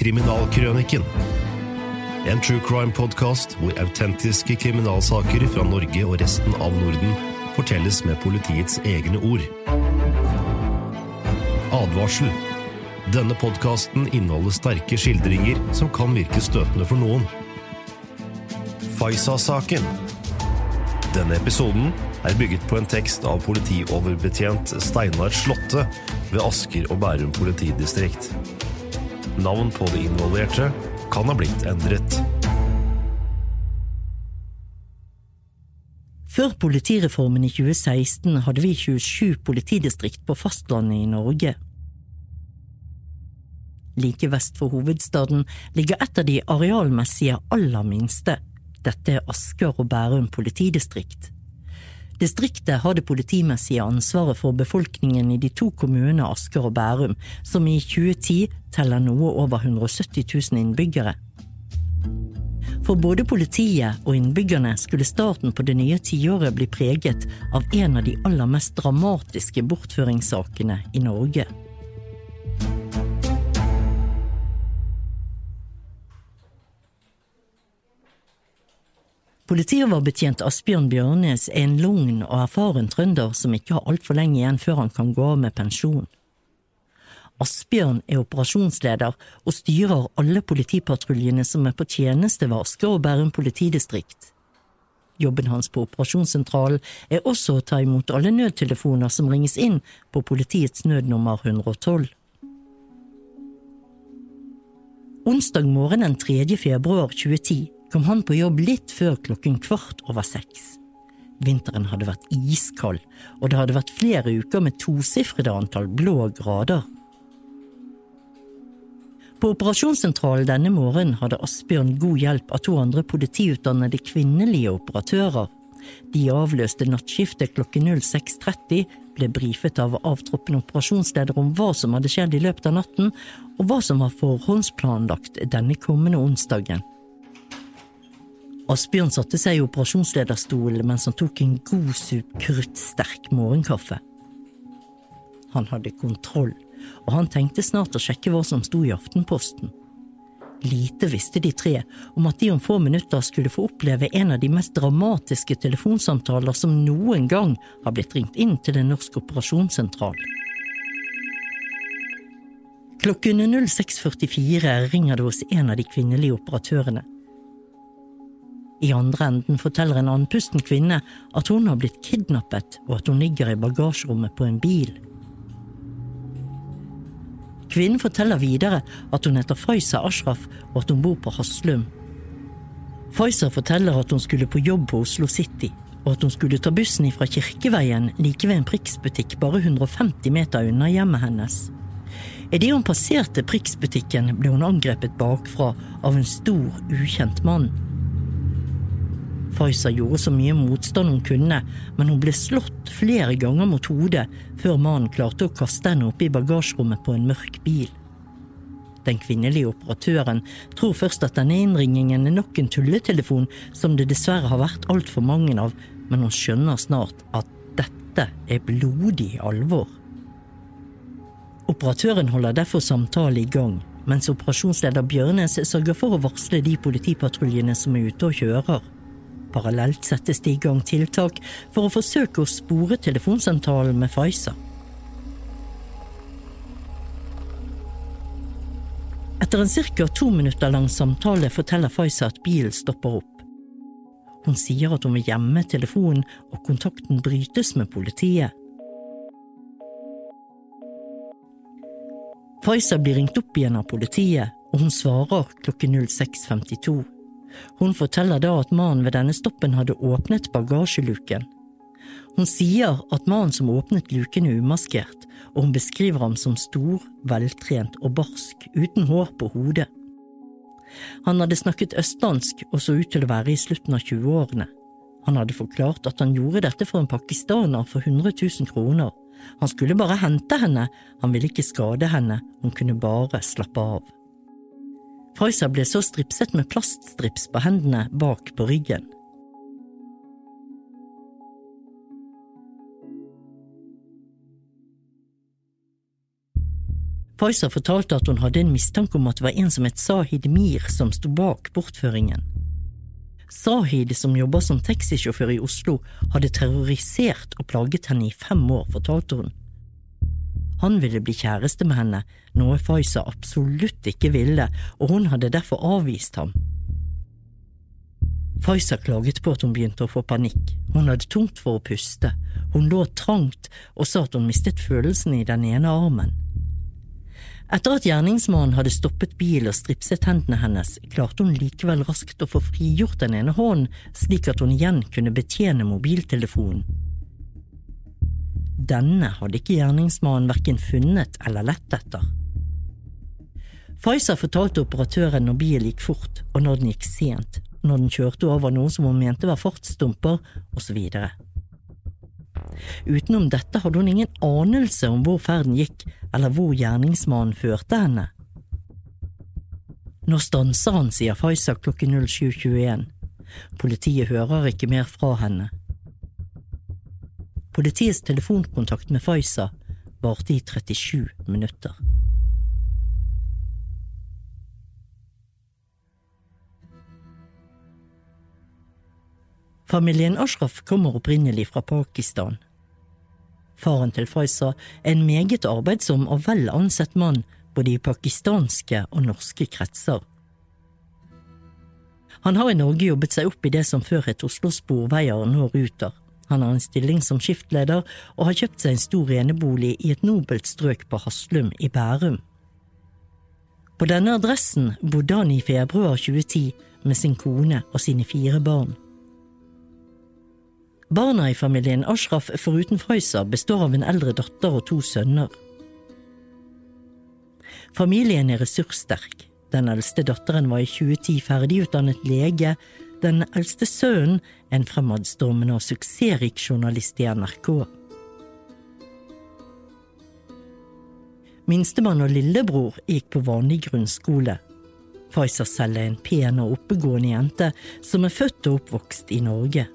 Kriminalkrøniken. En true crime-podkast hvor autentiske kriminalsaker fra Norge og resten av Norden fortelles med politiets egne ord. Advarsel. Denne podkasten inneholder sterke skildringer som kan virke støtende for noen. Faisa-saken. Denne episoden er bygget på en tekst av politioverbetjent Steinar Slåtte ved Asker og Bærum politidistrikt. Navn på de involverte kan ha blitt endret. Før politireformen i 2016 hadde vi 27 politidistrikt på fastlandet i Norge. Like vest for hovedstaden ligger et av de arealmessige aller minste. Dette er Asker og Bærum politidistrikt. Distriktet har det politimessige ansvaret for befolkningen i de to kommunene Asker og Bærum, som i 2010 teller noe over 170 000 innbyggere. For både politiet og innbyggerne skulle starten på det nye tiåret bli preget av en av de aller mest dramatiske bortføringssakene i Norge. Politioverbetjent Asbjørn Bjørnes er en lugn og erfaren trønder som ikke har altfor lenge igjen før han kan gå av med pensjon. Asbjørn er operasjonsleder og styrer alle politipatruljene som er på tjeneste Asker og Bærum politidistrikt. Jobben hans på operasjonssentralen er også å ta imot alle nødtelefoner som ringes inn på politiets nødnummer 112. Onsdag morgen den 3. februar 2010 kom han på jobb litt før klokken kvart over seks. Vinteren hadde vært iskald, og det hadde vært flere uker med tosifrede antall blå grader. På operasjonssentralen denne morgenen hadde Asbjørn god hjelp av to andre politiutdannede kvinnelige operatører. De avløste nattskiftet klokken 06.30, ble brifet av avtroppende operasjonsleder om hva som hadde skjedd i løpet av natten, og hva som var forhåndsplanlagt denne kommende onsdagen. Asbjørn satte seg i operasjonslederstolen mens han tok en god sup kruttsterk morgenkaffe. Han hadde kontroll, og han tenkte snart å sjekke hva som sto i Aftenposten. Lite visste de tre om at de om få minutter skulle få oppleve en av de mest dramatiske telefonsamtaler som noen gang har blitt ringt inn til en norsk operasjonssentral. Klokken 06.44 ringer det hos en av de kvinnelige operatørene. I andre enden forteller en andpusten kvinne at hun har blitt kidnappet, og at hun ligger i bagasjerommet på en bil. Kvinnen forteller videre at hun heter Faiza Ashraf, og at hun bor på Haslum. Faiza forteller at hun skulle på jobb på Oslo City, og at hun skulle ta bussen fra Kirkeveien like ved en Prix-butikk bare 150 meter unna hjemmet hennes. Idet hun passerte Prix-butikken, ble hun angrepet bakfra av en stor, ukjent mann. Faiza gjorde så mye motstand hun kunne, men hun ble slått flere ganger mot hodet før mannen klarte å kaste henne opp i bagasjerommet på en mørk bil. Den kvinnelige operatøren tror først at denne innringingen er nok en tulletelefon som det dessverre har vært altfor mange av, men hun skjønner snart at dette er blodig alvor. Operatøren holder derfor samtale i gang, mens operasjonsleder Bjørnes sørger for å varsle de politipatruljene som er ute og kjører. Parallelt settes det i gang tiltak for å forsøke å spore telefonsamtalen med Faiza. Etter en ca. to minutter lang samtale forteller Faiza at bilen stopper opp. Hun sier at hun vil gjemme telefonen, og kontakten brytes med politiet. Faiza blir ringt opp igjen av politiet, og hun svarer klokken 06.52. Hun forteller da at mannen ved denne stoppen hadde åpnet bagasjeluken. Hun sier at mannen som åpnet luken er umaskert, og hun beskriver ham som stor, veltrent og barsk, uten hår på hodet. Han hadde snakket østlandsk og så ut til å være i slutten av 20-årene. Han hadde forklart at han gjorde dette for en pakistaner for 100 000 kroner. Han skulle bare hente henne, han ville ikke skade henne, hun kunne bare slappe av. Faiza ble så stripset med plaststrips på hendene bak på ryggen. Faiza fortalte at hun hadde en mistanke om at det var en som het Sahid Mir som sto bak bortføringen. Sahid, som jobber som taxisjåfør i Oslo, hadde terrorisert og plaget henne i fem år, fortalte hun. Han ville bli kjæreste med henne, noe Faiza absolutt ikke ville, og hun hadde derfor avvist ham. Faiza klaget på at hun begynte å få panikk, hun hadde tungt for å puste, hun lå trangt og sa at hun mistet følelsen i den ene armen. Etter at gjerningsmannen hadde stoppet bilen og stripset hendene hennes, klarte hun likevel raskt å få frigjort den ene hånden, slik at hun igjen kunne betjene mobiltelefonen. Denne hadde ikke gjerningsmannen verken funnet eller lett etter. Pfizer fortalte operatøren når bilen gikk fort, og når den gikk sent, når den kjørte over noe som hun mente var fartsdumper, osv. Utenom dette hadde hun ingen anelse om hvor ferden gikk, eller hvor gjerningsmannen førte henne. Nå stanser han, sier Faiza klokken 07.21. Politiet hører ikke mer fra henne. Politiets telefonkontakt med Faiza varte i 37 minutter. Familien Ashraf kommer opprinnelig fra Pakistan. Faren til Faiza er en meget arbeidsom og vel ansett mann både i pakistanske og norske kretser. Han har i Norge jobbet seg opp i det som før het Oslo Sporveier, nå Ruter. Han har en stilling som skiftleder og har kjøpt seg en stor enebolig i et nobelt strøk på Haslum i Bærum. På denne adressen bodde han i februar 2010 med sin kone og sine fire barn. Barna i familien Ashraf foruten Frøysa består av en eldre datter og to sønner. Familien er ressurssterk. Den eldste datteren var i 2010 ferdigutdannet lege. Den eldste sønnen en fremadstormende og suksessrik journalist i NRK. Minstemann og lillebror gikk på vanlig grunnskole. Faiza selv er en pen og oppegående jente som er født og oppvokst i Norge.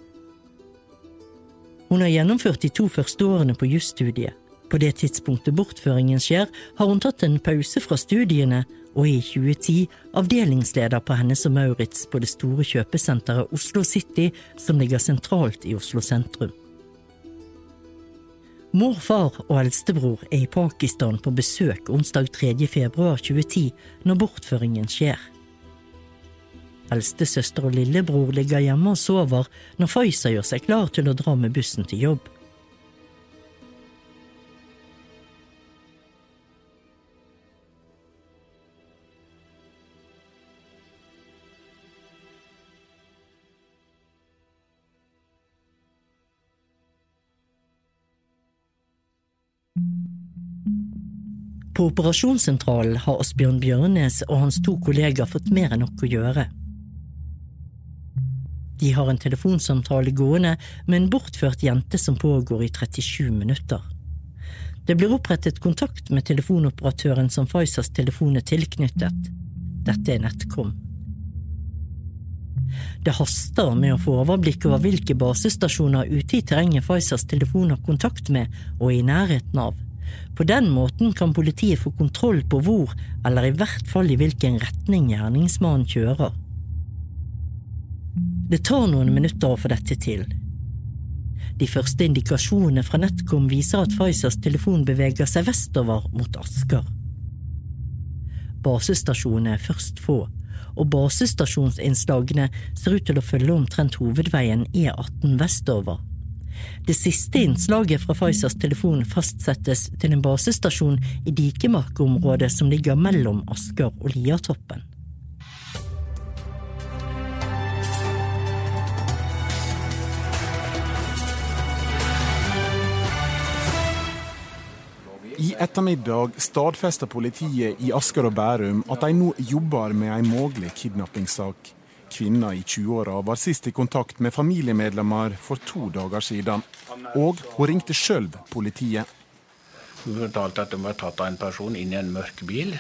Hun har gjennomført de to første årene på jusstudiet. På det tidspunktet bortføringen skjer, har hun tatt en pause fra studiene og i 2010 avdelingsleder på Hennes og Maurits på det store kjøpesenteret Oslo City, som ligger sentralt i Oslo sentrum. Morfar og eldstebror er i Pakistan på besøk onsdag 3. februar 2010 når bortføringen skjer. Eldstesøster og lillebror ligger hjemme og sover når Faiza gjør seg klar til å dra med bussen til jobb. På operasjonssentralen har Asbjørn Bjørnes og hans to kollegaer fått mer enn nok å gjøre. De har en telefonsamtale gående med en bortført jente som pågår i 37 minutter. Det blir opprettet kontakt med telefonoperatøren som Pfizers telefon er tilknyttet. Dette er NetCom. Det haster med å få overblikk over hvilke basestasjoner ute i terrenget Pfizers telefon har kontakt med og i nærheten av. På den måten kan politiet få kontroll på hvor, eller i hvert fall i hvilken retning gjerningsmannen kjører. Det tar noen minutter å få dette til. De første indikasjonene fra NetCom viser at Pfizers telefon beveger seg vestover mot Asker. Basestasjonene er først få, og basestasjonsinnslagene ser ut til å følge omtrent hovedveien E18 vestover. Det siste innslaget fra Pfizers telefon fastsettes til en basestasjon i Dikemark-området som ligger mellom Asker og Liatoppen. I ettermiddag stadfester politiet i Asker og Bærum at de nå jobber med en mulig kidnappingssak. Kvinna i 20-åra var sist i kontakt med familiemedlemmer for to dager siden. Og hun ringte sjøl politiet. Hun fortalte at hun var tatt av en person inn i en mørk bil.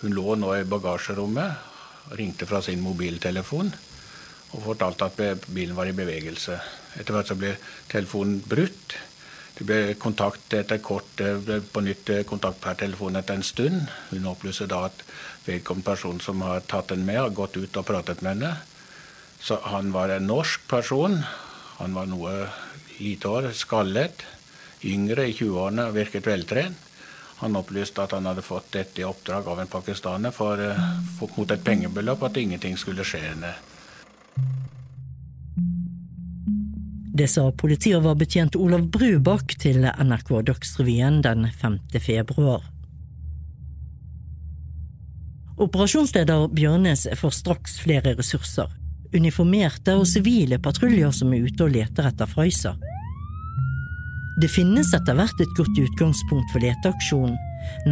Hun lå nå i bagasjerommet, ringte fra sin mobiltelefon og fortalte at bilen var i bevegelse. Etter hvert så ble telefonen brutt. Det ble kontakt etter kort, ble på nytt kontakt per telefon etter en stund. Hun opplyser da at vedkommende person som har tatt den med, har gått ut og pratet med henne. Så han var en norsk person. Han var noe lite år, skallet, yngre i 20-årene og virket veltrent. Han opplyste at han hadde fått dette i oppdrag av en pakistaner for, for, mot et pengebeløp, at ingenting skulle skje henne. Det sa politioverbetjent Olav Brubakk til NRK Dagsrevyen den 5. februar. Operasjonsleder Bjørnes får straks flere ressurser. Uniformerte og sivile patruljer som er ute og leter etter Frøysa. Det finnes etter hvert et godt utgangspunkt for leteaksjonen,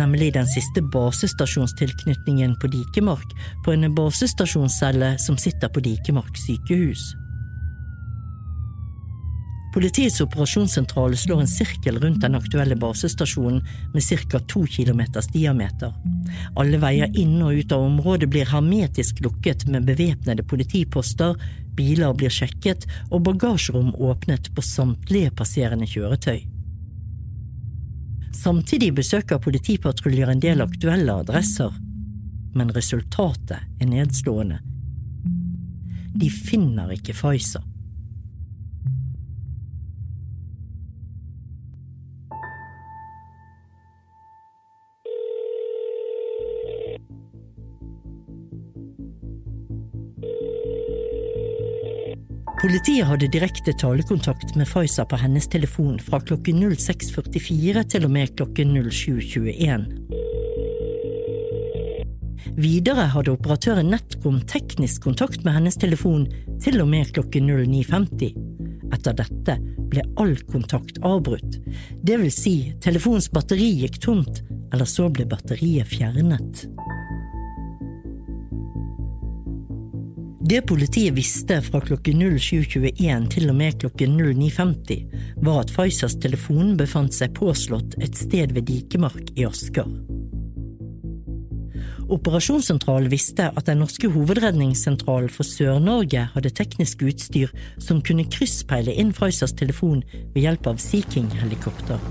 nemlig den siste basestasjonstilknytningen på Dikemark, på en basestasjonscelle som sitter på Dikemark sykehus. Politiets operasjonssentral slår en sirkel rundt den aktuelle basestasjonen med ca. to kilometers diameter. Alle veier inn og ut av området blir hermetisk lukket med bevæpnede politiposter, biler blir sjekket og bagasjerom åpnet på samtlige passerende kjøretøy. Samtidig besøker politipatruljer en del aktuelle adresser, men resultatet er nedslående. De finner ikke Pfizer. Politiet hadde direkte talekontakt med Pfizer på hennes telefon fra klokken 06.44 til og med klokken 07.21. Videre hadde operatøren Netcom teknisk kontakt med hennes telefon til og med klokken 09.50. Etter dette ble all kontakt avbrutt, det vil si telefonens batteri gikk tomt, eller så ble batteriet fjernet. Det politiet visste fra klokken 07.21 til og med klokken 09.50, var at Pfizers telefon befant seg påslått et sted ved Dikemark i Asker. Operasjonssentralen visste at den norske hovedredningssentralen for Sør-Norge hadde teknisk utstyr som kunne krysspeile inn Pfizers telefon ved hjelp av Sea King-helikopter.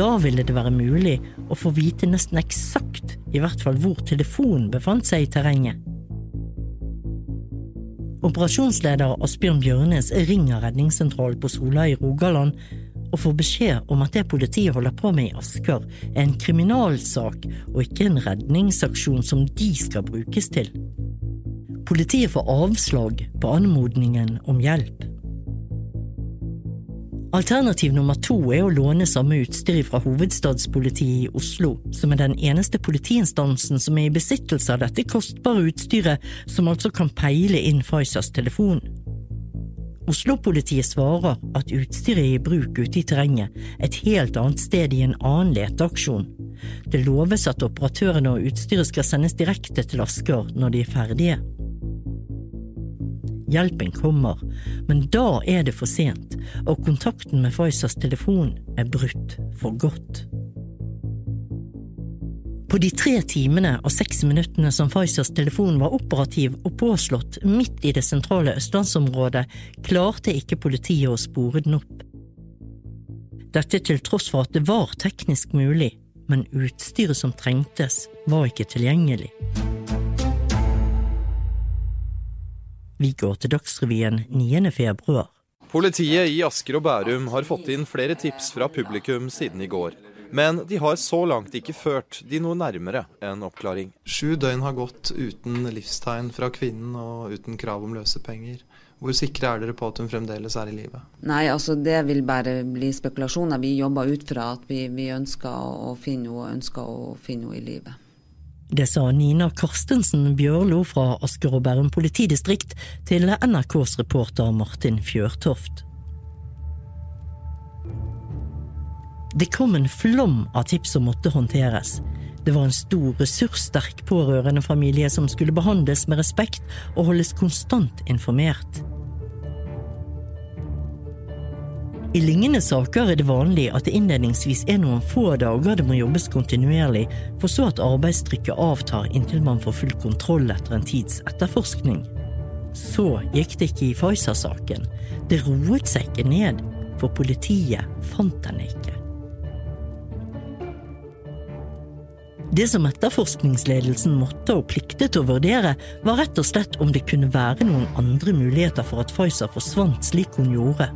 Da ville det være mulig å få vite nesten eksakt i hvert fall hvor telefonen befant seg i terrenget. Operasjonsleder Asbjørn Bjørnes ringer redningssentralen på Sola i Rogaland og får beskjed om at det politiet holder på med i Asker, er en kriminalsak og ikke en redningsaksjon som de skal brukes til. Politiet får avslag på anmodningen om hjelp. Alternativ nummer to er å låne samme utstyr fra hovedstadspolitiet i Oslo, som er den eneste politiinstansen som er i besittelse av dette kostbare utstyret, som altså kan peile inn Pfizers telefon. Oslo-politiet svarer at utstyret er i bruk ute i terrenget, et helt annet sted i en annen leteaksjon. Det loves at operatørene og utstyret skal sendes direkte til Asker når de er ferdige. Hjelpen kommer, men da er det for sent, og kontakten med Pfizers telefon er brutt for godt. På de tre timene og seks minuttene som Faisers telefon var operativ og påslått midt i det sentrale østlandsområdet, klarte ikke politiet å spore den opp. Dette til tross for at det var teknisk mulig, men utstyret som trengtes, var ikke tilgjengelig. Vi går til Dagsrevyen 9. februar. Politiet i Asker og Bærum har fått inn flere tips fra publikum siden i går. Men de har så langt ikke ført de noe nærmere en oppklaring. Sju døgn har gått uten livstegn fra kvinnen og uten krav om løsepenger. Hvor sikre er dere på at hun fremdeles er i live? Nei, altså det vil bare bli spekulasjoner. Vi jobber ut fra at vi, vi ønsker å finne henne, ønsker å finne henne i live. Det sa Nina Karstensen Bjørlo fra Asker og Bærum politidistrikt til NRKs reporter Martin Fjørtoft. Det kom en flom av tips som måtte håndteres. Det var en stor, ressurssterk pårørendefamilie som skulle behandles med respekt og holdes konstant informert. I lignende saker er det vanlig at det innledningsvis er noen få dager det må jobbes kontinuerlig, for så at arbeidstrykket avtar inntil man får full kontroll etter en tids etterforskning. Så gikk det ikke i Pfizer-saken. Det roet seg ikke ned, for politiet fant henne ikke. Det som etterforskningsledelsen måtte og pliktet å vurdere, var rett og slett om det kunne være noen andre muligheter for at Pfizer forsvant slik hun gjorde.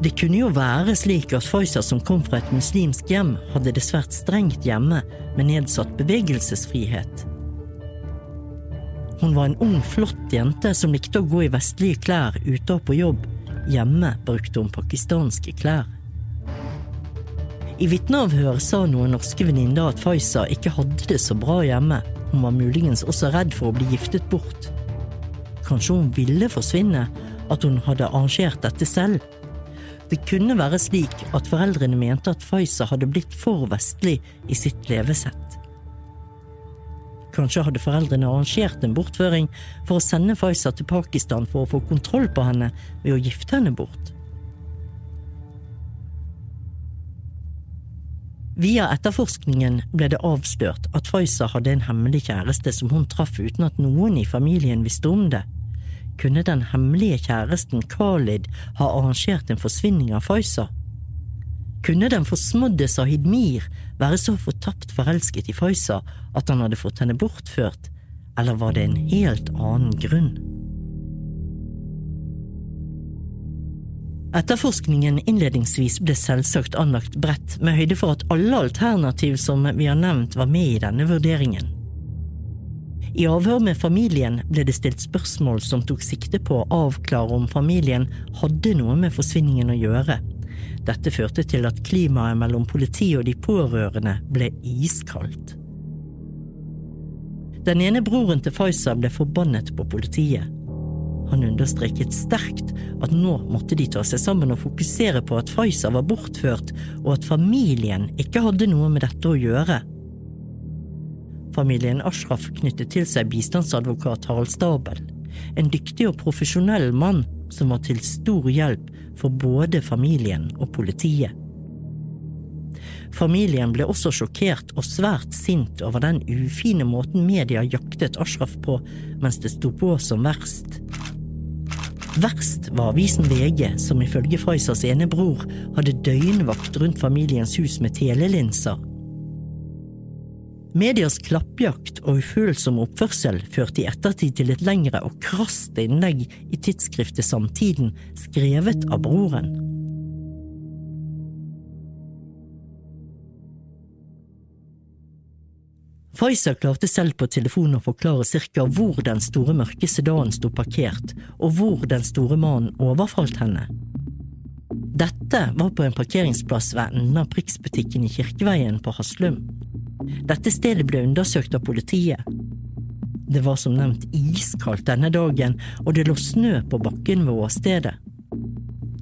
Det kunne jo være slik at Pfizer, som kom fra et muslimsk hjem, hadde det svært strengt hjemme med nedsatt bevegelsesfrihet. Hun var en ung, flott jente som likte å gå i vestlige klær ute og på jobb. Hjemme brukte hun pakistanske klær. I vitneavhør sa noen norske venninner at Faiza ikke hadde det så bra hjemme. Hun var muligens også redd for å bli giftet bort. Kanskje hun ville forsvinne, at hun hadde arrangert dette selv. Det kunne være slik at foreldrene mente at Faiza hadde blitt for vestlig i sitt levesett. Kanskje hadde foreldrene arrangert en bortføring for å sende Faiza til Pakistan for å få kontroll på henne ved å gifte henne bort. Via etterforskningen ble det avslørt at Faiza hadde en hemmelig kjæreste som hun traff uten at noen i familien visste om det. Kunne den hemmelige kjæresten Khalid ha arrangert en forsvinning av Faiza? Kunne den forsmådde Sahid Mir være så fortapt forelsket i Faiza at han hadde fått henne bortført, eller var det en helt annen grunn? Etterforskningen innledningsvis ble selvsagt anlagt bredt, med høyde for at alle alternativ som vi har nevnt var med i denne vurderingen. I avhør med familien ble det stilt spørsmål som tok sikte på å avklare om familien hadde noe med forsvinningen å gjøre. Dette førte til at klimaet mellom politiet og de pårørende ble iskaldt. Den ene broren til Faiza ble forbannet på politiet. Han understreket sterkt at nå måtte de ta seg sammen og fokusere på at Faiza var bortført, og at familien ikke hadde noe med dette å gjøre. Familien Ashraf knyttet til seg bistandsadvokat Harald Stabel, en dyktig og profesjonell mann som var til stor hjelp for både familien og politiet. Familien ble også sjokkert og svært sint over den ufine måten media jaktet Ashraf på mens det sto på som verst. Verst var avisen VG, som ifølge Pfizers ene bror hadde døgnvakt rundt familiens hus med telelinser. Medias klappjakt og ufølsom oppførsel førte i ettertid til et lengre og krast innlegg i tidsskriftet Samtiden, skrevet av broren. Pfizer klarte selv på telefonen å forklare cirka hvor den store mørke sedanen sto parkert, og hvor den store mannen overfalt henne. Dette var på en parkeringsplass ved enden av Prix-butikken i Kirkeveien på Haslum. Dette stedet ble undersøkt av politiet. Det var som nevnt iskaldt denne dagen, og det lå snø på bakken ved åstedet.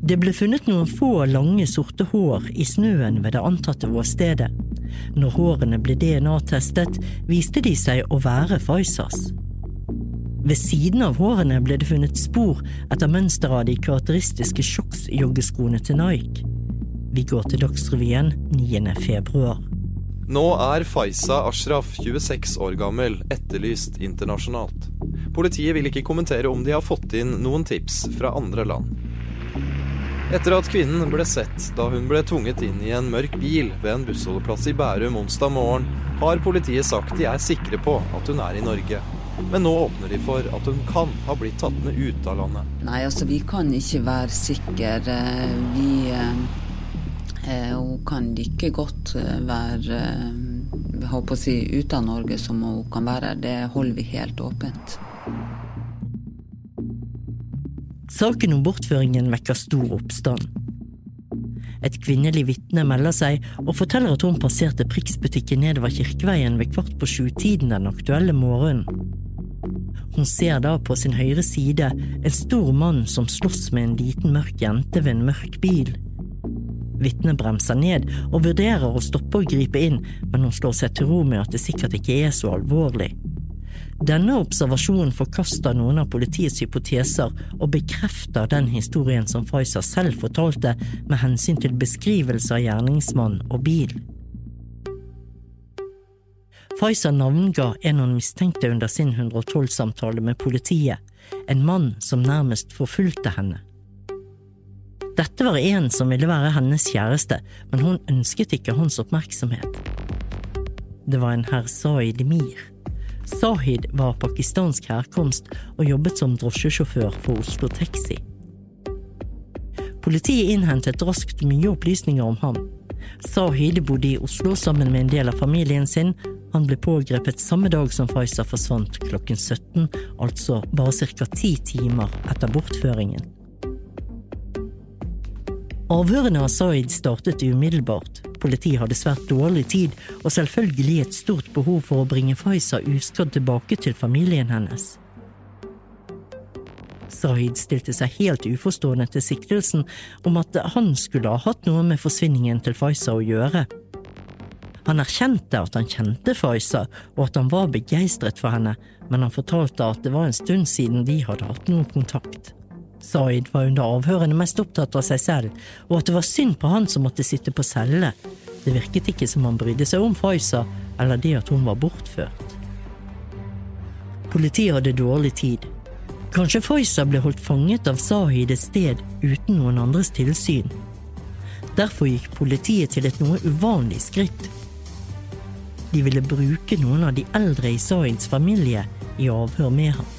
Det ble funnet noen få lange, sorte hår i snøen ved det antatte åstedet. Når hårene ble DNA-testet, viste de seg å være Pfizers. Ved siden av hårene ble det funnet spor etter mønsteret av de karakteristiske Shocks-joggeskoene til Nike. Vi går til Dagsrevyen 9. februar. Nå er Faiza Ashraf, 26 år gammel, etterlyst internasjonalt. Politiet vil ikke kommentere om de har fått inn noen tips fra andre land. Etter at kvinnen ble sett da hun ble tvunget inn i en mørk bil ved en bussholdeplass i Bærum onsdag morgen, har politiet sagt de er sikre på at hun er i Norge. Men nå åpner de for at hun kan ha blitt tatt med ut av landet. Nei, altså vi kan ikke være sikre. Vi Eh, hun kan like godt eh, være jeg eh, håper å si, ute av Norge som hun kan være. Det holder vi helt åpent. Saken om bortføringen vekker stor oppstand. Et kvinnelig vitne melder seg og forteller at hun passerte Prix-butikken nedover Kirkeveien ved kvart på sju-tiden den aktuelle morgenen. Hun ser da på sin høyre side en stor mann som slåss med en liten mørk jente ved en mørk bil. Vitnet bremser ned og vurderer å stoppe og gripe inn, men hun slår seg til ro med at det sikkert ikke er så alvorlig. Denne observasjonen forkaster noen av politiets hypoteser og bekrefter den historien som Pfizer selv fortalte med hensyn til beskrivelse av gjerningsmann og bil. Pfizer navnga en hun mistenkte under sin 112-samtale med politiet, en mann som nærmest forfulgte henne. Dette var en som ville være hennes kjæreste, men hun ønsket ikke hans oppmerksomhet. Det var en herr Zaid Mir. Sahid var pakistansk herkomst og jobbet som drosjesjåfør for Oslo Taxi. Politiet innhentet raskt mye opplysninger om ham. Sahid bodde i Oslo sammen med en del av familien sin. Han ble pågrepet samme dag som Faiza forsvant klokken 17, altså bare ca. ti timer etter bortføringen. Avhørene av Zaid startet umiddelbart. Politiet hadde svært dårlig tid, og selvfølgelig et stort behov for å bringe Faiza uskadd tilbake til familien hennes. Zaid stilte seg helt uforstående til siktelsen om at han skulle ha hatt noe med forsvinningen til Faiza å gjøre. Han erkjente at han kjente Faiza, og at han var begeistret for henne, men han fortalte at det var en stund siden de hadde hatt noen kontakt. Zaid var under avhørene mest opptatt av seg selv, og at det var synd på han som måtte sitte på celle. Det virket ikke som han brydde seg om Faiza eller det at hun var bortført. Politiet hadde dårlig tid. Kanskje Faiza ble holdt fanget av Zahid et sted uten noen andres tilsyn. Derfor gikk politiet til et noe uvanlig skritt. De ville bruke noen av de eldre i Zahids familie i avhør med ham.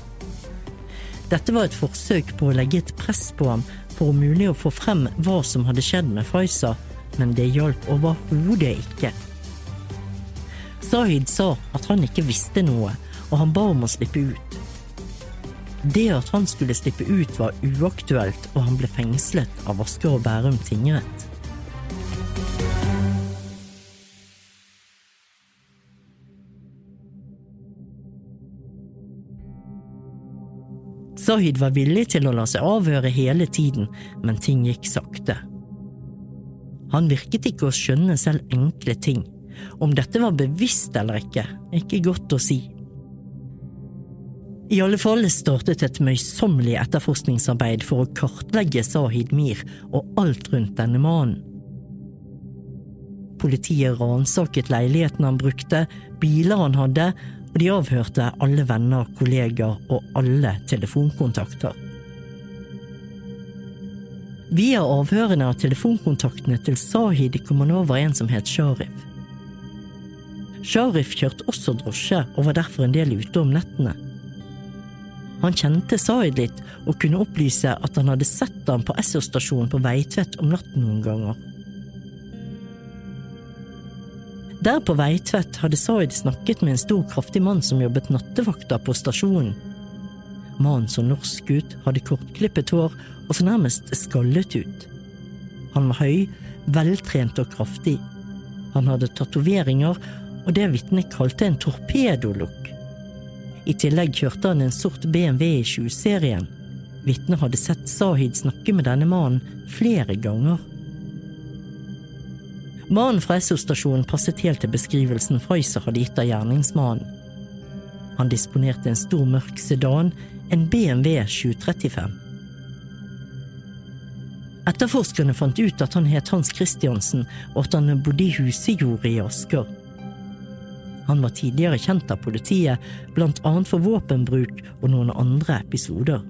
Dette var et forsøk på å legge et press på ham for om mulig å få frem hva som hadde skjedd med Faiza, men det hjalp overhodet ikke. Zahid sa at han ikke visste noe, og han ba om å slippe ut. Det at han skulle slippe ut var uaktuelt, og han ble fengslet av Asker og Bærum tingrett. Zahid var villig til å la seg avhøre hele tiden, men ting gikk sakte. Han virket ikke å skjønne selv enkle ting. Om dette var bevisst eller ikke, er ikke godt å si. I alle fall startet et møysommelig etterforskningsarbeid for å kartlegge Zahid Mir og alt rundt denne mannen. Politiet ransaket leiligheten han brukte, biler han hadde, og de avhørte alle venner, kolleger og alle telefonkontakter. Via avhørene av telefonkontaktene til Sahid kom han over en som het Sharif. Sharif kjørte også drosje og var derfor en del ute om nettene. Han kjente Sahid litt og kunne opplyse at han hadde sett ham på Esso-stasjonen på Veitvet om natten noen ganger. Der på Veitvet hadde Zaid snakket med en stor, kraftig mann som jobbet nattevakter på stasjonen. Mannen så norsk ut, hadde kortklippet hår og så nærmest skallet ut. Han var høy, veltrent og kraftig. Han hadde tatoveringer og det vitnet kalte en torpedolukk. I tillegg kjørte han en sort BMW i 20-serien. Vitnet hadde sett Sahid snakke med denne mannen flere ganger. Mannen fra Esso-stasjonen passet helt til beskrivelsen Pfizer hadde gitt av gjerningsmannen. Han disponerte en stor, mørk sedan, en BMW 735. Etterforskerne fant ut at han het Hans Christiansen, og at han bodde i Husejordet i Asker. Han var tidligere kjent av politiet, blant annet for våpenbruk og noen andre episoder.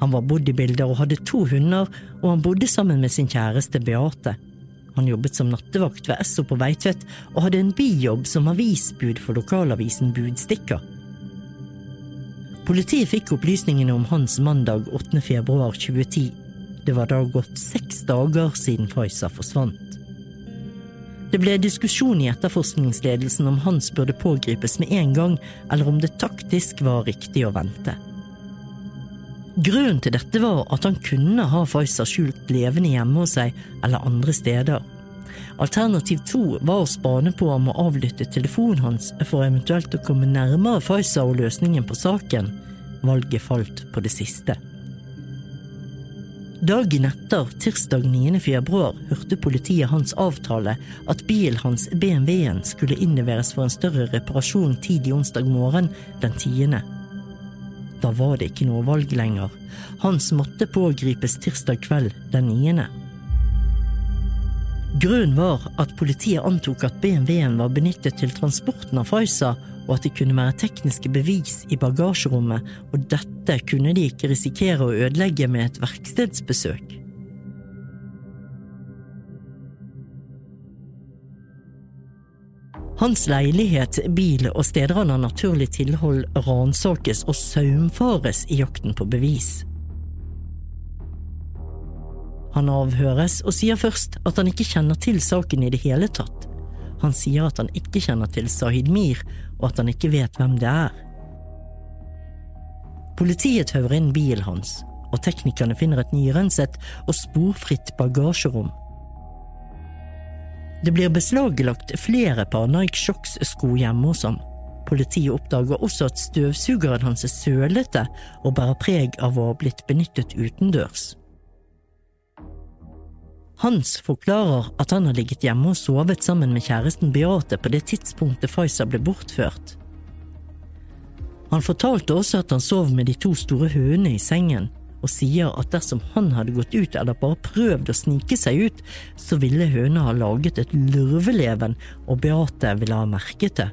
Han var bodybuilder og hadde to hunder, og han bodde sammen med sin kjæreste Beate. Han jobbet som nattevakt ved Esso på Veitvet, og hadde en bijobb som avisbud for lokalavisen Budstikker. Politiet fikk opplysningene om hans mandag 8. februar 2010. Det var da gått seks dager siden Faiza forsvant. Det ble diskusjon i etterforskningsledelsen om Hans burde pågripes med en gang, eller om det taktisk var riktig å vente. Grunnen til dette var at han kunne ha Faiza skjult levende hjemme hos seg eller andre steder. Alternativ to var å spane på ham og avlytte telefonen hans for eventuelt å komme nærmere Faiza og løsningen på saken. Valget falt på det siste. Dagen etter, tirsdag 9. februar, hørte politiet hans avtale at bilen hans, BMW-en, skulle innleveres for en større reparasjon tidlig onsdag morgen den 10. Da var det ikke noe valg lenger. Hans måtte pågripes tirsdag kveld den 9. Grunnen var at politiet antok at BMW-en var benyttet til transporten av Faiza, og at det kunne være tekniske bevis i bagasjerommet, og dette kunne de ikke risikere å ødelegge med et verkstedsbesøk. Hans leilighet, bil og steder han har naturlig tilhold ransakes og saumfares i jakten på bevis. Han avhøres og sier først at han ikke kjenner til saken i det hele tatt. Han sier at han ikke kjenner til Sahid Mir, og at han ikke vet hvem det er. Politiet tauer inn bilen hans, og teknikerne finner et nyrenset og sporfritt bagasjerom. Det blir beslaglagt flere par Nike Shocks-sko hjemme hos ham. Politiet oppdager også at støvsugeren hans er sølete og bærer preg av å ha blitt benyttet utendørs. Hans forklarer at han har ligget hjemme og sovet sammen med kjæresten Beate på det tidspunktet Faiza ble bortført. Han fortalte også at han sov med de to store hønene i sengen, og sier at dersom han hadde gått ut eller bare prøvd å snike seg ut, så ville høna ha laget et lurveleven, og Beate ville ha merket det.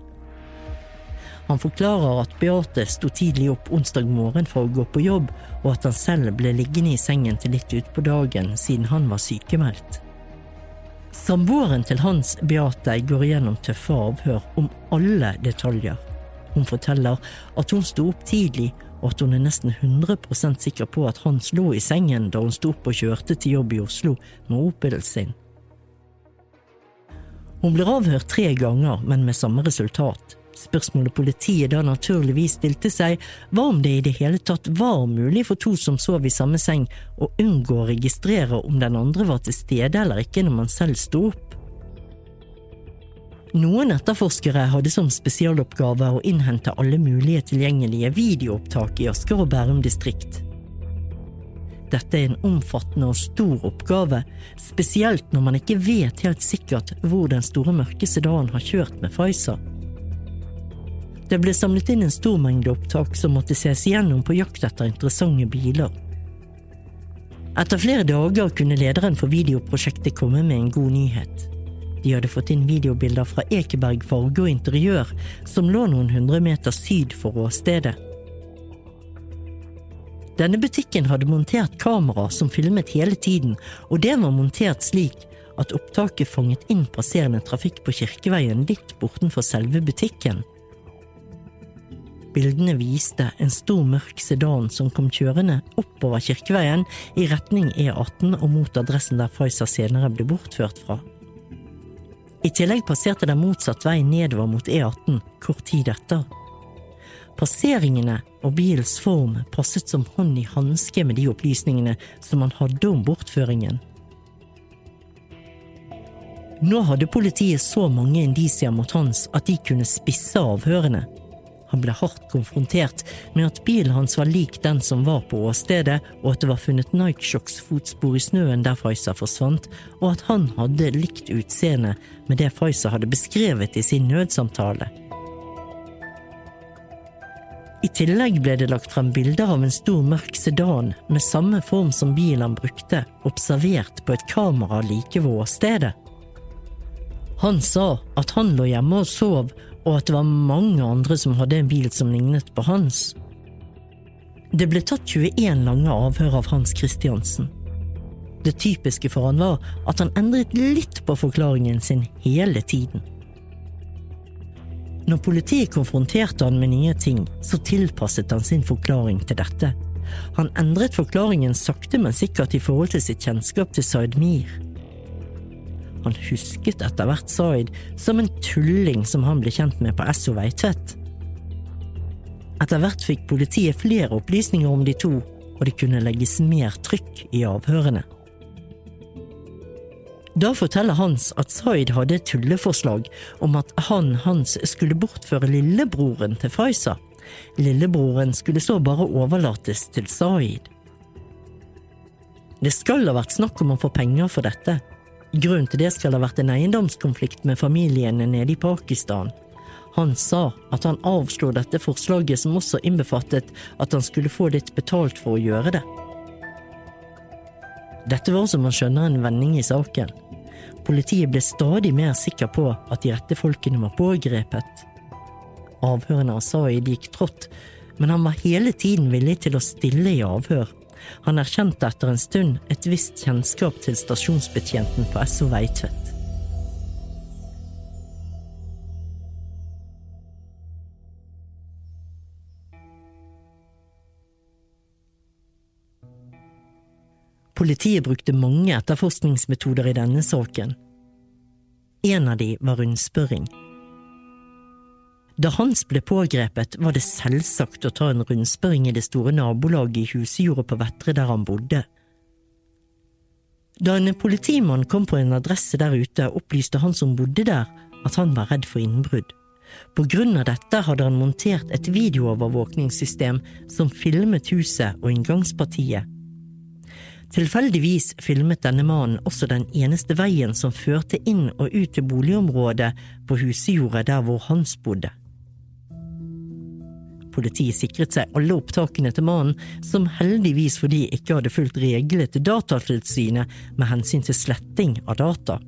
Han forklarer at Beate sto tidlig opp onsdag morgen for å gå på jobb, og at han selv ble liggende i sengen til litt utpå dagen siden han var sykemeldt. Samboeren til Hans, Beate, går igjennom tøffe avhør om alle detaljer. Hun forteller at hun sto opp tidlig, og at hun er nesten 100 sikker på at Hans lå i sengen da hun sto opp og kjørte til jobb i Oslo med Opelen sin. Hun blir avhørt tre ganger, men med samme resultat. Spørsmålet politiet da naturligvis stilte seg, var om det i det hele tatt var mulig for to som sov i samme seng, å unngå å registrere om den andre var til stede eller ikke når man selv sto opp. Noen etterforskere hadde som spesialoppgave å innhente alle mulige tilgjengelige videoopptak i Asker og Bærum distrikt. Dette er en omfattende og stor oppgave, spesielt når man ikke vet helt sikkert hvor den store mørke sedanen har kjørt med Pfizer. Det ble samlet inn en stor mengde opptak som måtte ses igjennom på jakt etter interessante biler. Etter flere dager kunne lederen for videoprosjektet komme med en god nyhet. De hadde fått inn videobilder fra Ekeberg Farge og Interiør, som lå noen hundre meter syd for åstedet. Denne butikken hadde montert kamera som filmet hele tiden, og det var montert slik at opptaket fanget inn passerende trafikk på Kirkeveien litt bortenfor selve butikken. Bildene viste en stor, mørk sedan som kom kjørende oppover Kirkeveien i retning E18 og mot adressen der Pfizer senere ble bortført fra. I tillegg passerte den motsatt vei nedover mot E18 kort tid etter. Passeringene og bilens form passet som hånd i hanske med de opplysningene som man hadde om bortføringen. Nå hadde politiet så mange indisier mot Hans at de kunne spisse avhørene. Han ble hardt konfrontert med at bilen hans var lik den som var på åstedet, og at det var funnet Nike-Shocks fotspor i snøen der Faiza forsvant, og at han hadde likt utseende med det Faiza hadde beskrevet i sin nødsamtale. I tillegg ble det lagt frem bilder av en stor, mørk sedan med samme form som bilen han brukte, observert på et kamera like ved åstedet. Han sa at han lå hjemme og sov, og at det var mange andre som hadde en bil som lignet på hans. Det ble tatt 21 lange avhør av Hans Christiansen. Det typiske for han var at han endret litt på forklaringen sin hele tiden. Når politiet konfronterte han med nye ting, så tilpasset han sin forklaring til dette. Han endret forklaringen sakte, men sikkert i forhold til sitt kjennskap til Zaid Mir. Han husket etter hvert Zaid som en tulling som han ble kjent med på Esso Veitvet. Etter hvert fikk politiet flere opplysninger om de to, og det kunne legges mer trykk i avhørene. Da forteller Hans at Zaid hadde et tulleforslag om at han Hans skulle bortføre lillebroren til Faiza. Lillebroren skulle så bare overlates til Zaid. Det skal ha vært snakk om å få penger for dette. Grunnen til det skal ha vært en eiendomskonflikt med familiene nede i Pakistan. Han sa at han avslo dette forslaget, som også innbefattet at han skulle få litt betalt for å gjøre det. Dette var som man skjønner en vending i saken. Politiet ble stadig mer sikker på at de rette folkene var pågrepet. Avhørene av Saeed gikk trått, men han var hele tiden villig til å stille i avhør. Han erkjente etter en stund et visst kjennskap til stasjonsbetjenten på SO Veitvet. Politiet brukte mange etterforskningsmetoder i denne saken. En av de var rundspørring. Da Hans ble pågrepet, var det selvsagt å ta en rundspørring i det store nabolaget i husjordet på Vettre der han bodde. Da en politimann kom på en adresse der ute, opplyste han som bodde der, at han var redd for innbrudd. På grunn av dette hadde han montert et videoovervåkningssystem som filmet huset og inngangspartiet Tilfeldigvis filmet denne mannen også den eneste veien som førte inn og ut til boligområdet på husjordet der hvor Hans bodde. Politiet sikret seg alle opptakene til mannen, som heldigvis fordi ikke hadde fulgt reglene til Datatilsynet med hensyn til sletting av data.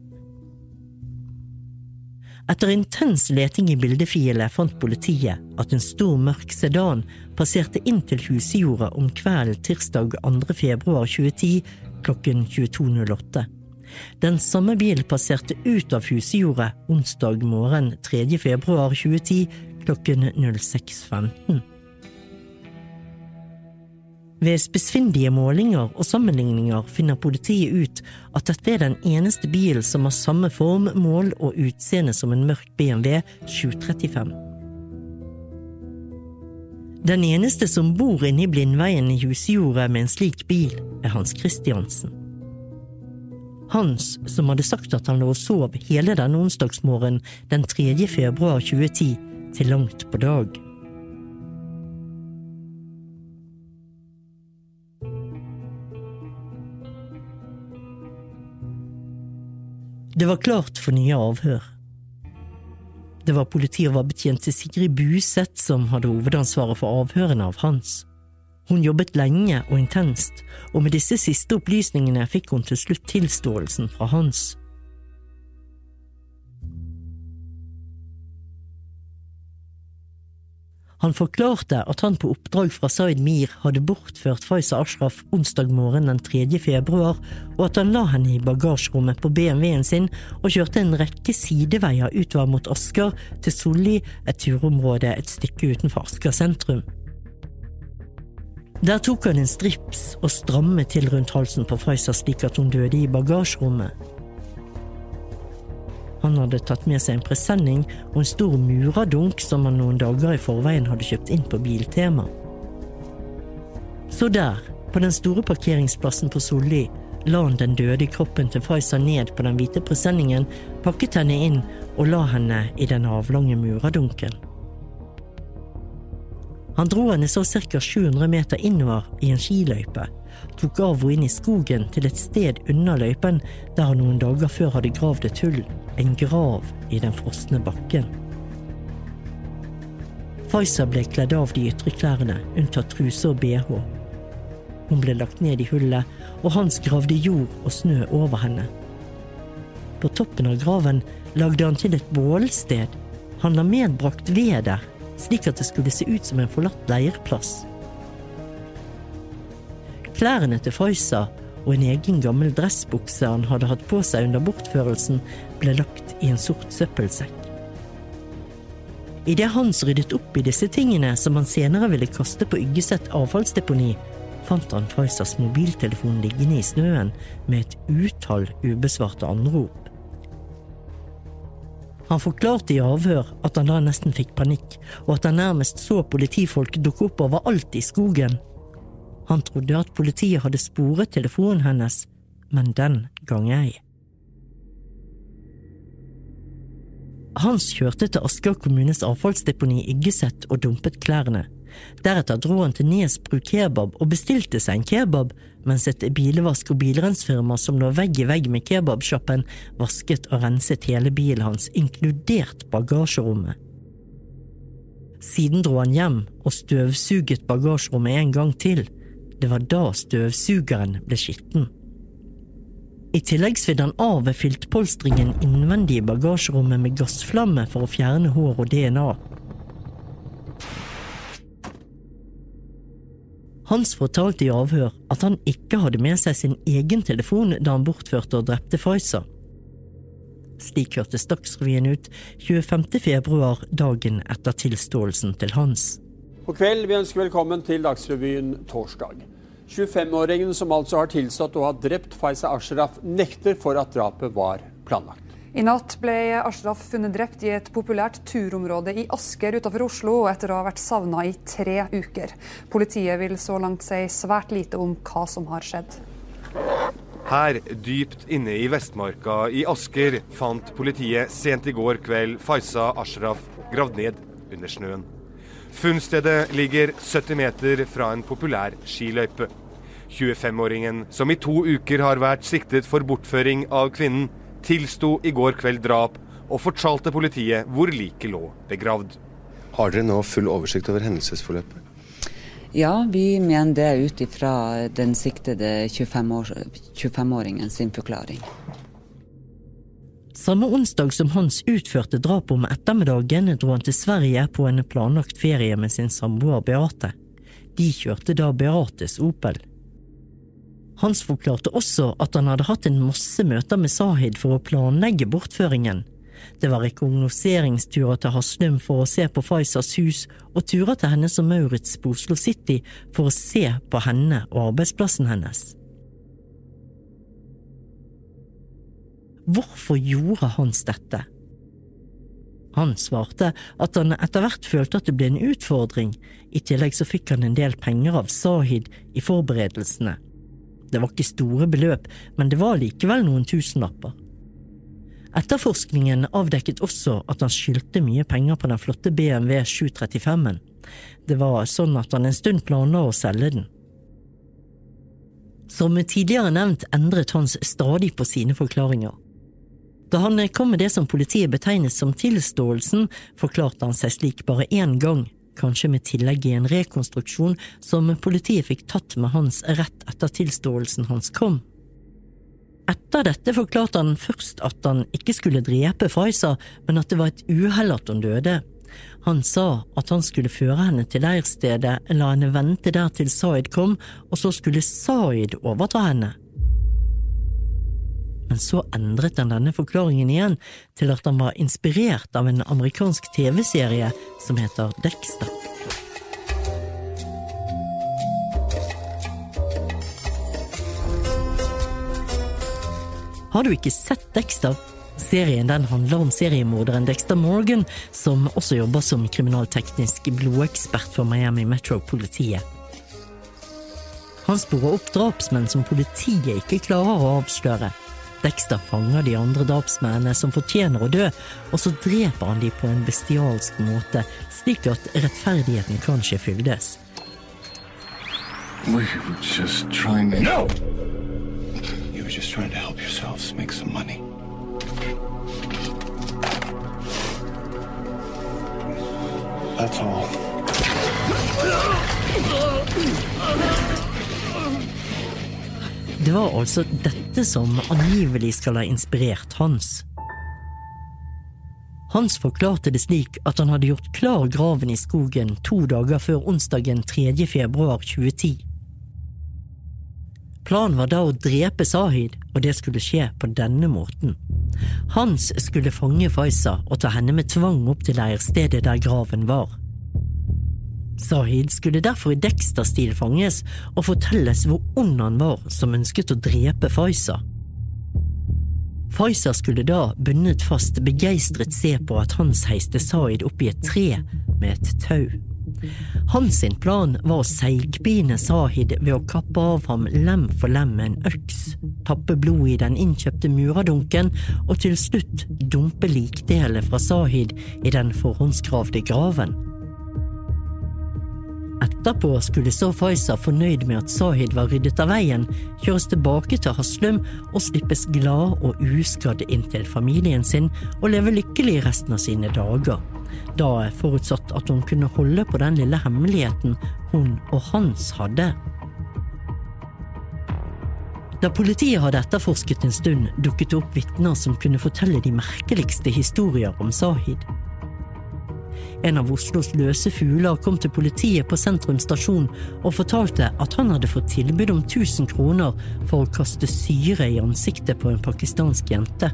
Etter intens leting i bildefilet fant politiet at en stor, mørk sedan passerte inn til husjorda om kvelden tirsdag 2. februar 2010 klokken 22.08. Den samme bilen passerte ut av husjordet onsdag morgen 3. februar 2010 klokken 06.15. Ved spissfindige målinger og sammenligninger finner politiet ut at dette er den eneste bilen som har samme form, mål og utseende som en mørk BMW 735. Den eneste som bor inne i Blindveien i husjordet med en slik bil, er Hans Christiansen. Hans, som hadde sagt at han lå og sov hele denne onsdagsmorgenen den 3. februar 2010 til langt på dag. Det var klart for nye avhør. Det var politioverbetjent til Sigrid Buseth som hadde hovedansvaret for avhørene av Hans. Hun jobbet lenge og intenst, og med disse siste opplysningene fikk hun til slutt tilståelsen fra Hans. Han forklarte at han på oppdrag fra Zaid Mir hadde bortført Faiza Ashraf onsdag morgen den 3. februar, og at han la henne i bagasjerommet på BMW-en sin og kjørte en rekke sideveier utover mot Asker til Solli, et turområde et stykke utenfor Asker sentrum. Der tok han en strips og strammet til rundt halsen på Faiza slik at hun døde i bagasjerommet. Han hadde tatt med seg en presenning og en stor muradunk som han noen dager i forveien hadde kjøpt inn på Biltema. Så der, på den store parkeringsplassen på Solli, la han den døde kroppen til Faiza ned på den hvite presenningen, pakket henne inn og la henne i den avlange muradunken. Han dro henne så ca 700 meter innover i en skiløype, tok av henne inn i skogen til et sted unna løypen der han noen dager før hadde gravd et hull, en grav i den frosne bakken. Faiza ble kledd av de ytre klærne, unntatt truse og bh. Hun ble lagt ned i hullet, og Hans gravde jord og snø over henne. På toppen av graven lagde han til et bålsted. Han la medbrakt ved der, slik at det skulle se ut som en forlatt leirplass. Klærne til Faiza og en egen gammel dressbukse han hadde hatt på seg under bortførelsen, ble lagt i en sort søppelsekk. Idet Hans ryddet opp i disse tingene som han senere ville kaste på Yggeset avfallsdeponi, fant han Faisas mobiltelefon liggende i snøen med et utall ubesvarte anrop. Han forklarte i avhør at han da nesten fikk panikk, og at han nærmest så politifolk dukke opp overalt i skogen. Han trodde at politiet hadde sporet telefonen hennes, men den gang ei. Hans kjørte til Asker kommunes avfallsdeponi Yggeset og dumpet klærne. Deretter dro han til Nesbru kebab og bestilte seg en kebab, mens et bilvask- og bilrensfirma som lå vegg i vegg med kebabsjappen, vasket og renset hele bilen hans, inkludert bagasjerommet. Siden dro han hjem og støvsuget bagasjerommet en gang til. Det var da støvsugeren ble skitten. I tillegg svidde han av ved filtpolstringen innvendig i bagasjerommet med gassflamme for å fjerne hår og DNA. Hans fortalte i avhør at han ikke hadde med seg sin egen telefon da han bortførte og drepte Faiza. Slik hørtes Dagsrevyen ut 25. februar, dagen etter tilståelsen til Hans. God kveld, vi ønsker velkommen til Dagsrevyen torsdag. 25-åringen som altså har tilstått å ha drept Faiza Ashraf, nekter for at drapet var planlagt. I natt ble Ashraf funnet drept i et populært turområde i Asker utenfor Oslo, etter å ha vært savna i tre uker. Politiet vil så langt si svært lite om hva som har skjedd. Her, dypt inne i Vestmarka i Asker, fant politiet sent i går kveld Faiza Ashraf gravd ned under snøen. Funnstedet ligger 70 meter fra en populær skiløype. 25-åringen, som i to uker har vært siktet for bortføring av kvinnen, tilsto i går kveld drap og fortalte politiet hvor liket lå begravd. Har dere nå full oversikt over hendelsesforløpet? Ja, vi mener det ut ifra den siktede 25-åringen sin forklaring. Samme onsdag som Hans utførte drapet om ettermiddagen, dro han til Sverige på en planlagt ferie med sin samboer Beate. De kjørte da Beates Opel. Hans forklarte også at han hadde hatt en masse møter med Sahid for å planlegge bortføringen. Det var rekognoseringsturer til Haslum for å se på Faisas hus, og turer til henne som Maurits på Oslo City for å se på henne og arbeidsplassen hennes. Hvorfor gjorde Hans dette? Han svarte at han etter hvert følte at det ble en utfordring, i tillegg så fikk han en del penger av Sahid i forberedelsene. Det var ikke store beløp, men det var likevel noen tusenlapper. Etterforskningen avdekket også at han skyldte mye penger på den flotte BMW 735-en. Det var sånn at han en stund planla å selge den. Som tidligere nevnt endret Hans stadig på sine forklaringer. Da han kom med det som politiet betegnet som tilståelsen, forklarte han seg slik bare én gang, kanskje med tillegg i en rekonstruksjon som politiet fikk tatt med hans rett etter tilståelsen hans kom. Etter dette forklarte han først at han ikke skulle drepe Faiza, men at det var et uhell at hun døde. Han sa at han skulle føre henne til leirstedet, la henne vente der til Zaid kom, og så skulle Zaid overta henne men så endret han denne forklaringen igjen til at han var inspirert av en amerikansk TV-serie som heter Dexter. Har du ikke sett Dexter? Serien den handler om seriemorderen Dexter Morgan, som også jobber som kriminalteknisk blodekspert for Miami Metro-politiet. Han sporer opp drapsmenn som politiet ikke klarer å avsløre. Dexter fanger de andre drapsmennene som fortjener å dø, og så dreper han de på en bestialsk måte, slik at rettferdigheten kanskje fyldes. We were just trying to... No! You were just trying to help yourselves make some money. That's all. Det var altså dette som angivelig skal ha inspirert Hans. Hans forklarte det slik at han hadde gjort klar graven i skogen to dager før onsdagen 3. februar 2010. Planen var da å drepe Sahid, og det skulle skje på denne måten. Hans skulle fange Faiza og ta henne med tvang opp til leirstedet der graven var. Sahid skulle derfor i Dexter-stil fanges og fortelles hvor ond han var som ønsket å drepe Faiza. Faiza skulle da, bundet fast, begeistret se på at Hans heiste Sahid opp i et tre med et tau. Hans sin plan var å seigpine Sahid ved å kappe av ham lem for lem med en øks, tappe blod i den innkjøpte muradunken og til slutt dumpe likdelet fra Sahid i den forhåndsgravde graven. Etterpå skulle så Faiza, fornøyd med at Sahid var ryddet av veien, kjøres tilbake til Haslum og slippes glad og uskadd inn til familien sin og leve lykkelig resten av sine dager. Da forutsatt at hun kunne holde på den lille hemmeligheten hun og Hans hadde. Da politiet hadde etterforsket en stund, dukket det opp vitner som kunne fortelle de merkeligste historier om Sahid. En av Oslos løse fugler kom til politiet på Sentrum stasjon og fortalte at han hadde fått tilbud om 1000 kroner for å kaste syre i ansiktet på en pakistansk jente.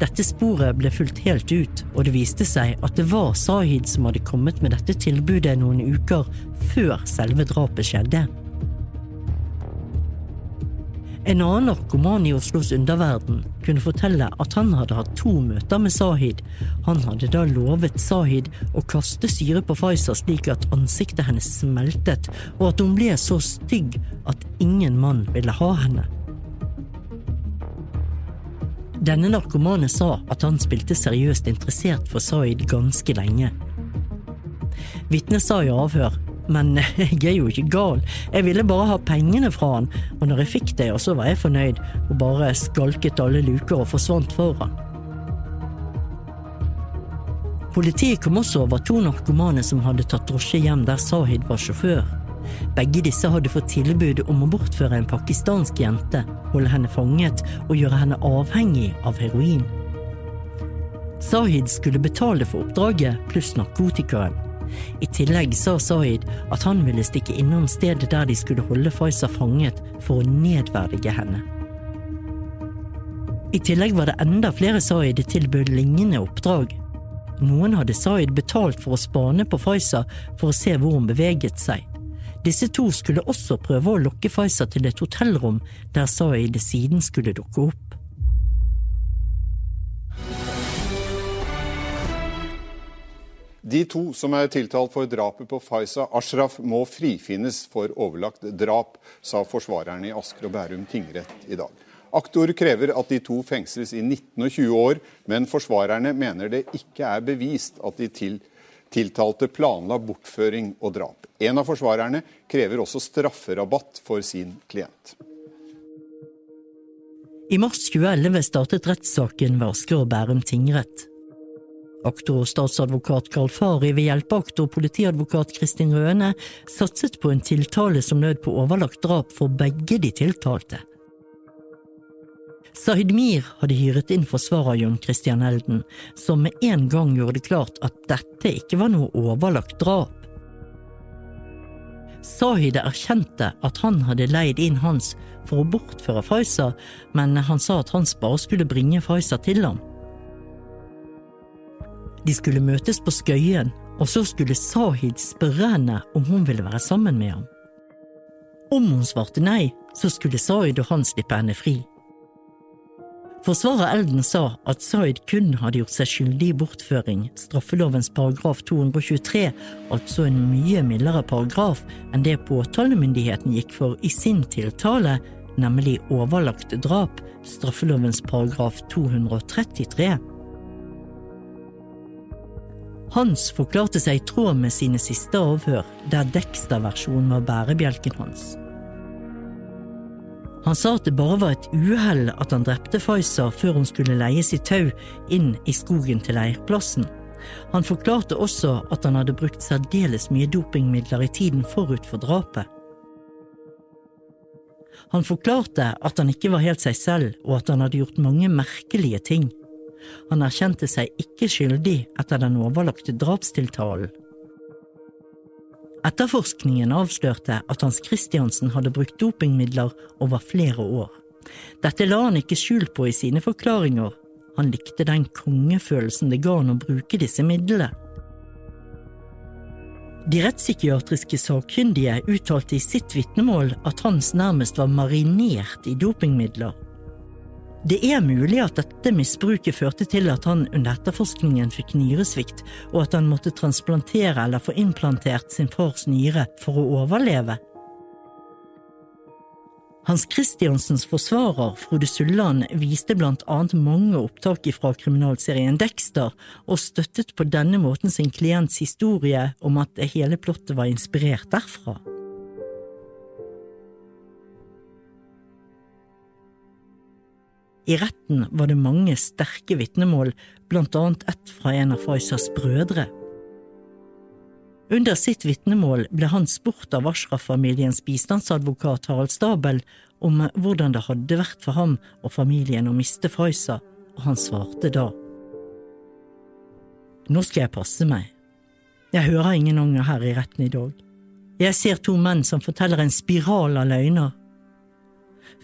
Dette sporet ble fulgt helt ut, og det viste seg at det var Sahid som hadde kommet med dette tilbudet noen uker før selve drapet skjedde. En annen narkoman i Oslos underverden kunne fortelle at han hadde hatt to møter med Sahid. Han hadde da lovet Sahid å kaste syre på Faiza slik at ansiktet hennes smeltet, og at hun ble så stygg at ingen mann ville ha henne. Denne narkomane sa at han spilte seriøst interessert for Sahid ganske lenge. Vitnet sa i avhør men jeg er jo ikke gal. Jeg ville bare ha pengene fra han, og når jeg fikk det, så var jeg fornøyd, og bare skalket alle luker og forsvant foran. Politiet kom også over to narkomane som hadde tatt drosje hjem der Sahid var sjåfør. Begge disse hadde fått tilbud om å bortføre en pakistansk jente, holde henne fanget og gjøre henne avhengig av heroin. Sahid skulle betale for oppdraget pluss narkotikaen. I tillegg sa Zaid at han ville stikke innom stedet der de skulle holde Faiza fanget for å nedverdige henne. I tillegg var det enda flere Zaid tilbød lignende oppdrag. Noen hadde Zaid betalt for å spane på Faiza for å se hvor hun beveget seg. Disse to skulle også prøve å lokke Faiza til et hotellrom der Zaid siden skulle dukke opp. De to som er tiltalt for drapet på Faiza Ashraf, må frifinnes for overlagt drap, sa forsvarerne i Asker og Bærum tingrett i dag. Aktor krever at de to fengsles i 19 og 20 år, men forsvarerne mener det ikke er bevist at de til, tiltalte planla bortføring og drap. En av forsvarerne krever også strafferabatt for sin klient. I mars 2011 startet rettssaken ved Asker og Bærum tingrett. Aktor statsadvokat Karl Fari ved hjelpeaktor politiadvokat Kristin Røne satset på en tiltale som nød på overlagt drap for begge de tiltalte. Sahid Mir hadde hyret inn forsvarer Jon Christian Elden, som med en gang gjorde det klart at dette ikke var noe overlagt drap. Sahid erkjente at han hadde leid inn Hans for å bortføre Faiza, men han sa at Hans bare skulle bringe Faiza til ham. De skulle møtes på Skøyen, og så skulle Sahid spørre henne om hun ville være sammen med ham. Om hun svarte nei, så skulle Sahid og han slippe henne fri. Forsvarer Elden sa at Zaid kun hadde gjort seg skyldig i bortføring, straffelovens paragraf 223, altså en mye mildere paragraf enn det påtalemyndigheten gikk for i sin tiltale, nemlig overlagt drap, straffelovens paragraf 233. Hans forklarte seg i tråd med sine siste avhør, der Dexter-versjonen var bærebjelken hans. Han sa at det bare var et uhell at han drepte Faiza før hun skulle leie sitt tau inn i skogen til leirplassen. Han forklarte også at han hadde brukt særdeles mye dopingmidler i tiden forut for drapet. Han forklarte at han ikke var helt seg selv, og at han hadde gjort mange merkelige ting. Han erkjente seg ikke skyldig etter den overlagte drapstiltalen. Etterforskningen avslørte at Hans Christiansen hadde brukt dopingmidler over flere år. Dette la han ikke skjul på i sine forklaringer. Han likte den kongefølelsen det ga han å bruke disse midlene. De rettspsykiatriske sakkyndige uttalte i sitt vitnemål at Hans nærmest var marinert i dopingmidler. Det er mulig at dette misbruket førte til at han under etterforskningen fikk nyresvikt, og at han måtte transplantere eller få implantert sin fars nyre for å overleve. Hans Christiansens forsvarer, Frode Sulland, viste blant annet mange opptak fra kriminalserien Dexter, og støttet på denne måten sin klients historie om at hele plottet var inspirert derfra. I retten var det mange sterke vitnemål, blant annet ett fra en av Faisas brødre. Under sitt vitnemål ble han spurt av Ashraf-familiens bistandsadvokat Harald Stabel om hvordan det hadde vært for ham og familien å miste Faisa, og han svarte da. Nå skal jeg passe meg. Jeg hører ingen unger her i retten i dag. Jeg ser to menn som forteller en spiral av løgner.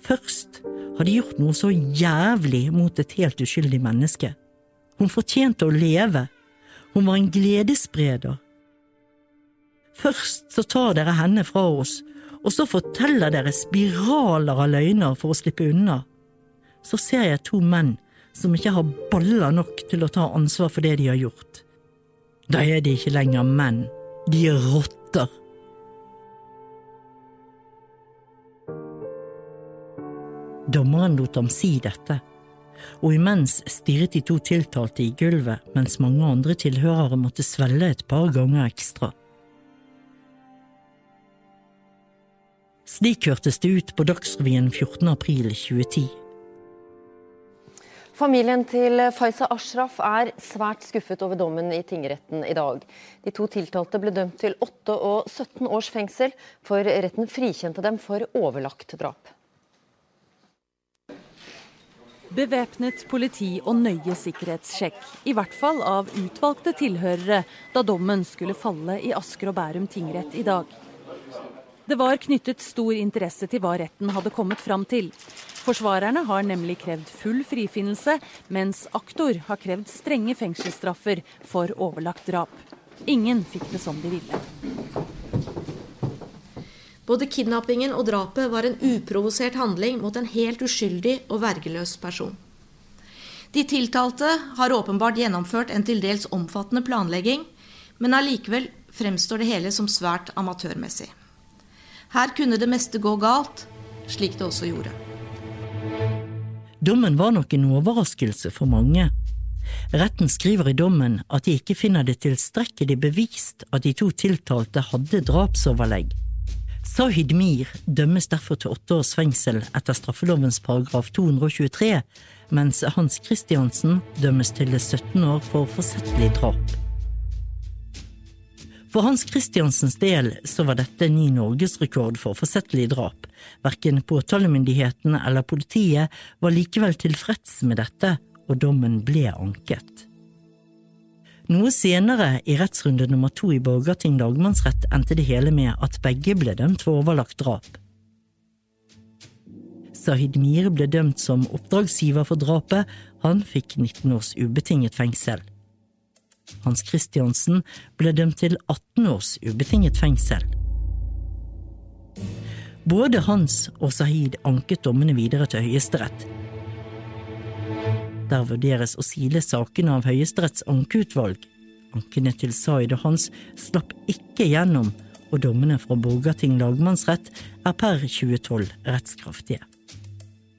Først har de gjort noe så jævlig mot et helt uskyldig menneske. Hun fortjente å leve. Hun var en gledesspreder. Først så tar dere henne fra oss, og så forteller dere spiraler av løgner for å slippe unna. Så ser jeg to menn som ikke har baller nok til å ta ansvar for det de har gjort. Da er de ikke lenger menn, de er rotter. Dommeren lot ham si dette, og imens stirret de to tiltalte i gulvet mens mange andre tilhørere måtte svelle et par ganger ekstra. Slik hørtes det ut på Dagsrevyen 14. april 2010. Familien til Faiza Ashraf er svært skuffet over dommen i tingretten i dag. De to tiltalte ble dømt til 8 og 17 års fengsel, for retten frikjente dem for overlagt drap. Bevæpnet politi og nøye sikkerhetssjekk, i hvert fall av utvalgte tilhørere, da dommen skulle falle i Asker og Bærum tingrett i dag. Det var knyttet stor interesse til hva retten hadde kommet fram til. Forsvarerne har nemlig krevd full frifinnelse, mens aktor har krevd strenge fengselsstraffer for overlagt drap. Ingen fikk det som de ville. Både kidnappingen og drapet var en uprovosert handling mot en helt uskyldig og vergeløs person. De tiltalte har åpenbart gjennomført en til dels omfattende planlegging, men allikevel fremstår det hele som svært amatørmessig. Her kunne det meste gå galt, slik det også gjorde. Dommen var nok en overraskelse for mange. Retten skriver i dommen at de ikke finner det tilstrekkelig bevist at de to tiltalte hadde drapsoverlegg. Sahid Mir dømmes derfor til åtte års fengsel etter straffelovens paragraf 223, mens Hans Christiansen dømmes til 17 år for forsettlig drap. For Hans Christiansens del så var dette ny norgesrekord for forsettlig drap. Verken påtalemyndigheten eller politiet var likevel tilfreds med dette, og dommen ble anket. Noe senere, i rettsrunde nummer to i Borgarting lagmannsrett, endte det hele med at begge ble dømt for overlagt drap. Sahid Mir ble dømt som oppdragsgiver for drapet, han fikk 19 års ubetinget fengsel. Hans Christiansen, ble dømt til 18 års ubetinget fengsel. Både Hans og Sahid anket dommene videre til Høyesterett. Der vurderes å sile sakene av Høyesteretts ankeutvalg. Ankene til Zaid og Hans slapp ikke gjennom, og dommene fra Borgarting lagmannsrett er per 2012 rettskraftige.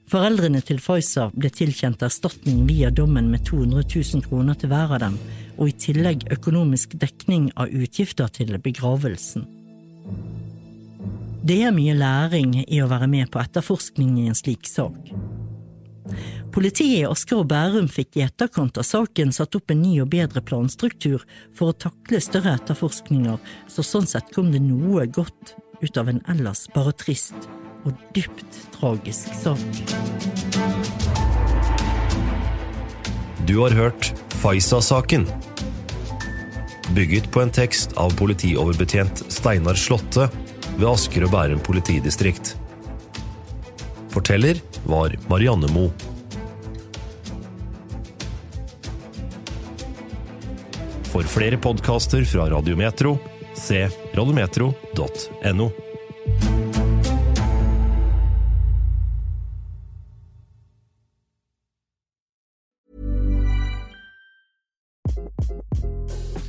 Foreldrene til Faiza ble tilkjent erstatning via dommen med 200 000 kroner til hver av dem, og i tillegg økonomisk dekning av utgifter til begravelsen. Det er mye læring i å være med på etterforskning i en slik sak. Politiet i Asker og Bærum fikk i etterkant av saken satt opp en ny og bedre planstruktur for å takle større etterforskninger, så sånn sett kom det noe godt ut av en ellers bare trist og dypt tragisk sak. Du har hørt Faisa-saken. Bygget på en tekst av politioverbetjent Steinar Slåtte ved Asker og Bærum politidistrikt. Forteller var Marianne Moe. For flere podkaster fra Radiometro, se radiometro.no.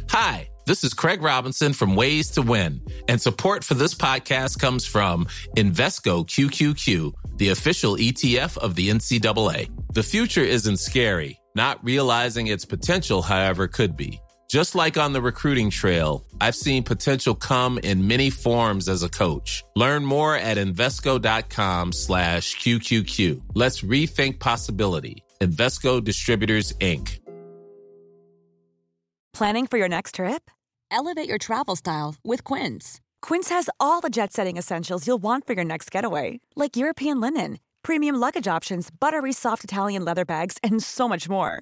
Hi, this is Craig Robinson from Ways to Win, and support for this podcast comes from Invesco QQQ, the official ETF of the NCAA. The future isn't scary, not realizing its potential, however, could be. Just like on the recruiting trail, I've seen potential come in many forms as a coach. Learn more at Invesco.com slash QQQ. Let's rethink possibility. Invesco Distributors, Inc. Planning for your next trip? Elevate your travel style with Quince. Quince has all the jet setting essentials you'll want for your next getaway, like European linen, premium luggage options, buttery soft Italian leather bags, and so much more.